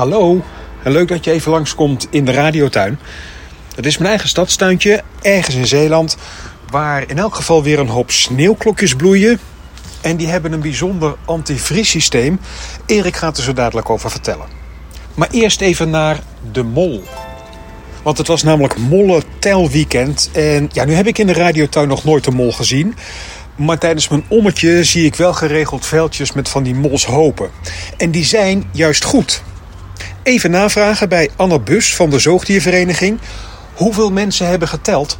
Hallo, en leuk dat je even langskomt in de radiotuin. Het is mijn eigen stadstuintje, ergens in Zeeland, waar in elk geval weer een hoop sneeuwklokjes bloeien. En die hebben een bijzonder antivriessysteem. Erik gaat er zo dadelijk over vertellen. Maar eerst even naar de mol. Want het was namelijk molle telweekend. En ja, nu heb ik in de radiotuin nog nooit een mol gezien. Maar tijdens mijn ommetje zie ik wel geregeld veldjes met van die molshopen. En die zijn juist goed. Even navragen bij Anne Bus van de Zoogdiervereniging. Hoeveel mensen hebben geteld?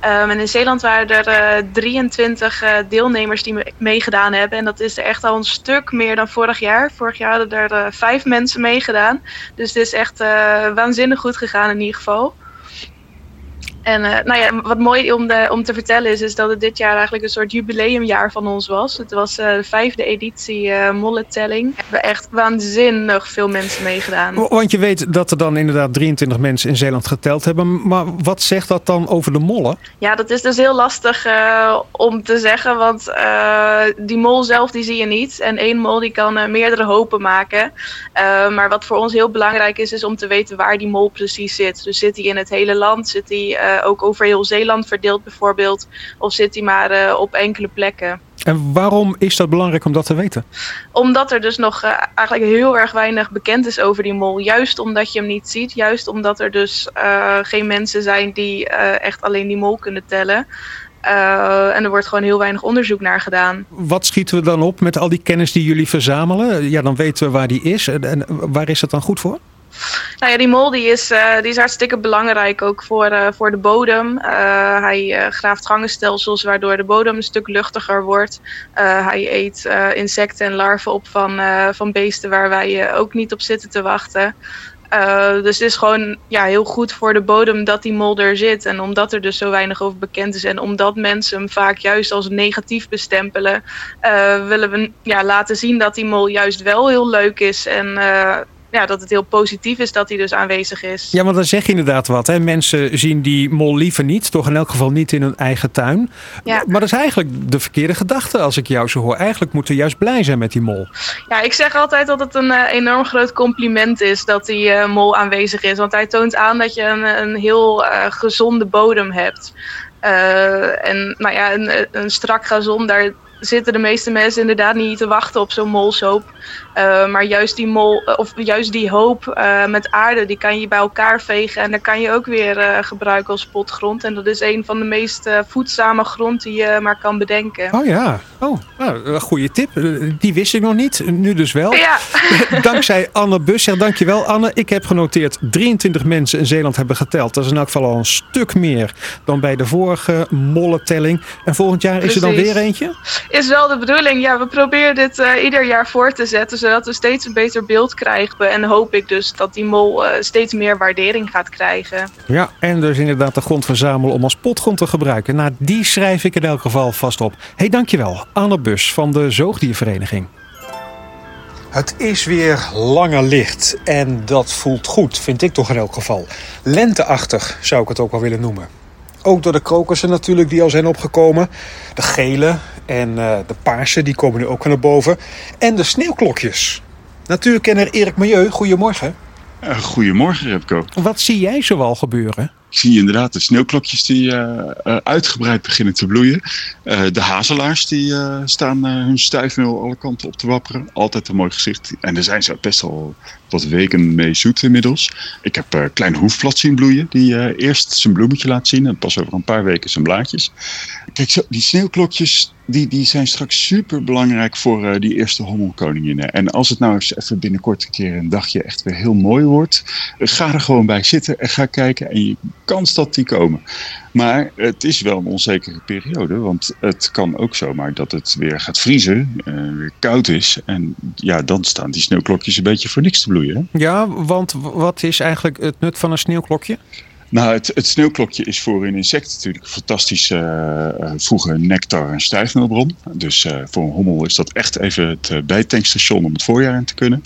En in Zeeland waren er uh, 23 uh, deelnemers die meegedaan hebben. En dat is er echt al een stuk meer dan vorig jaar. Vorig jaar hadden er uh, vijf mensen meegedaan. Dus het is echt waanzinnig goed gegaan in ieder geval. En uh, nou ja, wat mooi om, de, om te vertellen is, is dat het dit jaar eigenlijk een soort jubileumjaar van ons was. Het was uh, de vijfde editie uh, Molletelling. We hebben echt waanzinnig veel mensen meegedaan. Want je weet dat er dan inderdaad 23 mensen in Zeeland geteld hebben. Maar wat zegt dat dan over de mollen? Ja, dat is dus heel lastig om te zeggen. Want die mol zelf die zie je niet. En één mol die kan meerdere hopen maken. maar wat voor ons heel belangrijk is, is om te weten waar die mol precies zit. Dus zit hij in het hele land? Zit hij ook over heel Zeeland verdeeld bijvoorbeeld? Of zit hij maar uh, op enkele plekken? En waarom is dat belangrijk om dat te weten? Omdat er dus nog uh, eigenlijk heel erg weinig bekend is over die mol. Juist omdat je hem niet ziet. Juist omdat er dus uh, geen mensen zijn die echt alleen die mol kunnen tellen. En er wordt gewoon heel weinig onderzoek naar gedaan. Wat schieten we dan op met al die kennis die jullie verzamelen? Ja, dan weten we waar die is. En waar is dat dan goed voor? Nou ja, die mol die is, uh, die is hartstikke belangrijk ook voor, uh, voor de bodem. Uh, hij graaft gangenstelsels waardoor de bodem een stuk luchtiger wordt. hij eet insecten en larven op van, van beesten waar wij ook niet op zitten te wachten. dus het is gewoon ja, heel goed voor de bodem dat die mol er zit. En omdat er dus zo weinig over bekend is en omdat mensen hem vaak juist als negatief bestempelen, willen we ja, laten zien dat die mol juist wel heel leuk is. En ja, dat het heel positief is dat hij dus aanwezig is. Ja, want dan zeg je inderdaad wat. Hè? Mensen zien die mol liever niet, toch in elk geval niet in hun eigen tuin. Ja. Maar dat is eigenlijk de verkeerde gedachte als ik jou zo hoor. Eigenlijk moeten we juist blij zijn met die mol. Ja, ik zeg altijd dat het een uh, enorm groot compliment is dat die uh, mol aanwezig is. Want hij toont aan dat je een, een heel uh, gezonde bodem hebt. en nou ja, een, een strak gazon, daar zitten de meeste mensen inderdaad niet te wachten op zo'n molshoop. Uh, maar juist die, mol, of juist die hoop uh, met aarde, die kan je bij elkaar vegen. En dan kan je ook weer uh, gebruiken als potgrond. En dat is een van de meest voedzame grond die je maar kan bedenken. Oh ja, oh, nou, goede tip. Die wist ik nog niet, nu dus wel. Ja. Dankzij Anne Busser, dankjewel Anne. Ik heb genoteerd 23 mensen in Zeeland hebben geteld. Dat is in elk geval al een stuk meer dan bij de vorige mollentelling. En volgend jaar is er dan weer eentje? Is wel de bedoeling. Ja, we proberen dit ieder jaar voor te zetten zodat we steeds een beter beeld krijgen. En hoop ik dus dat die mol uh, steeds meer waardering gaat krijgen. Ja, en dus inderdaad de grond verzamelen om als potgrond te gebruiken. Nou, die schrijf ik in elk geval vast op. hey, dankjewel. Anne Bus van de Zoogdiervereniging. Het is weer langer licht en dat voelt goed, vind ik toch in elk geval. Lenteachtig zou ik het ook wel willen noemen. Ook door de krokussen natuurlijk die al zijn opgekomen. De gele en uh, de paarse die komen nu ook naar boven. En de sneeuwklokjes. Natuurkenner Erik Milieu, goedemorgen. Uh, goedemorgen Repco. Wat zie jij zoal gebeuren? Ik zie inderdaad de sneeuwklokjes die uh, uh, uitgebreid beginnen te bloeien. Uh, de hazelaars die staan hun stuifmeel alle kanten op te wapperen. Altijd een mooi gezicht. En daar zijn ze best al wat weken mee zoet inmiddels. Ik heb een klein hoefblad zien bloeien. Die eerst zijn bloemetje laat zien. En pas over een paar weken zijn blaadjes. Kijk, zo, die sneeuwklokjes die, die zijn straks super belangrijk voor uh, die eerste hommelkoninginnen. En als het nou eens even binnenkort een keer een dagje echt weer heel mooi wordt, ga er gewoon bij zitten en ga kijken. En je kans dat die komen. Maar het is wel een onzekere periode, want het kan ook zomaar dat het weer gaat vriezen, uh, weer koud is. En ja, dan staan die sneeuwklokjes een beetje voor niks te bloeien. Ja, want wat is eigenlijk het nut van een sneeuwklokje? Nou, het, het, sneeuwklokje is voor een insect natuurlijk een fantastische uh, vroege nectar- en stuifmeelbron. Dus uh, voor een hommel is dat echt even het uh, bijtankstation om het voorjaar in te kunnen.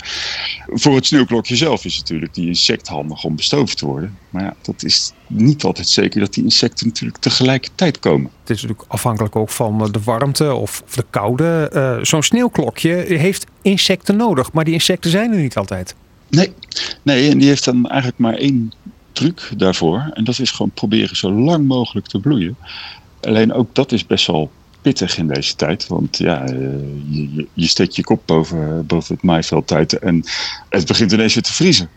Voor het sneeuwklokje zelf is natuurlijk die insect handig om bestoven te worden. Maar ja, dat is niet altijd zeker dat die insecten natuurlijk tegelijkertijd komen. Het is natuurlijk afhankelijk ook van de warmte of, of de koude. Zo'n sneeuwklokje heeft insecten nodig, maar die insecten zijn er niet altijd. Nee, nee, en die heeft dan eigenlijk maar één truc daarvoor. En dat is gewoon proberen zo lang mogelijk te bloeien. Alleen ook dat is best wel pittig in deze tijd. Want ja, eh, je, je steekt je kop boven, boven het maaiveld uit en het begint ineens weer te vriezen.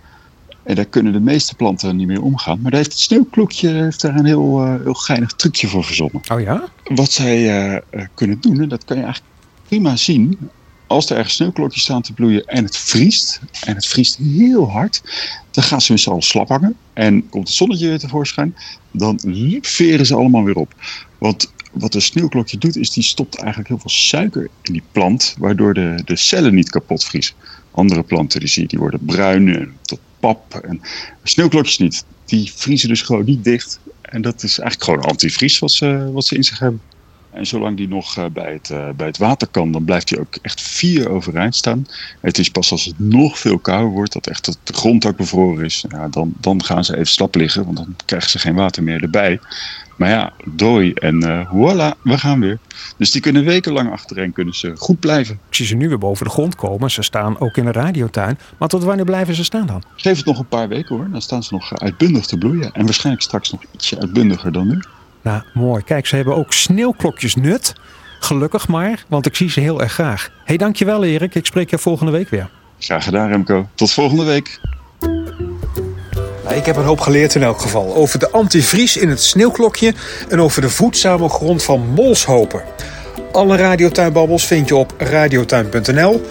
En daar kunnen de meeste planten niet meer omgaan. Maar daar heeft het sneeuwklokje heeft daar een heel, uh, heel geinig trucje voor verzonnen. Oh ja? Wat zij uh, kunnen doen, en dat kan je eigenlijk prima zien. Als er ergens sneeuwklokjes staan te bloeien en het vriest, en het vriest heel hard, dan gaan ze met z'n allen slap hangen. En komt het zonnetje weer tevoorschijn, dan veren ze allemaal weer op. Want wat een sneeuwklokje doet, is die stopt eigenlijk heel veel suiker in die plant, waardoor de, de cellen niet kapot vriezen. Andere planten die zie je, die worden bruin en tot pap. En sneeuwklokjes niet. Die vriezen dus gewoon niet dicht. En dat is eigenlijk gewoon antivries wat ze, wat ze in zich hebben. En zolang die nog uh, bij, het, uh, bij het water kan, dan blijft hij ook echt vier overeind staan. Het is pas als het nog veel kouder wordt, dat echt de grond ook bevroren is, ja, dan, dan gaan ze even slap liggen, want dan krijgen ze geen water meer erbij. Maar ja, dooi en uh, voilà, we gaan weer. Dus die kunnen wekenlang achtereen kunnen ze goed blijven. Ik zie ze nu weer boven de grond komen. Ze staan ook in de radiotuin. Maar tot wanneer blijven ze staan dan? Geef het nog een paar weken hoor. Dan staan ze nog uitbundig te bloeien. En waarschijnlijk straks nog ietsje uitbundiger dan nu. Nou, mooi. Kijk, ze hebben ook sneeuwklokjes nut. Gelukkig maar, want ik zie ze heel erg graag. Hé, hey, dankjewel Erik. Ik spreek je volgende week weer. Graag gedaan Remco. Tot volgende week. Nou, ik heb een hoop geleerd in elk geval. Over de antivries in het sneeuwklokje en over de voedzame grond van molshopen. Alle radiotuinbabbels vind je op radiotuin.nl.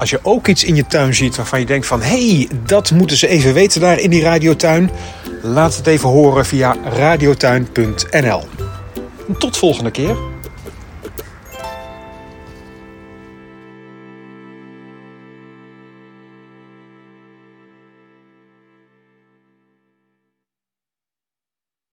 Als je ook iets in je tuin ziet waarvan je denkt van... hé, hey, dat moeten ze even weten daar in die radiotuin... laat het even horen via radiotuin.nl. Tot volgende keer.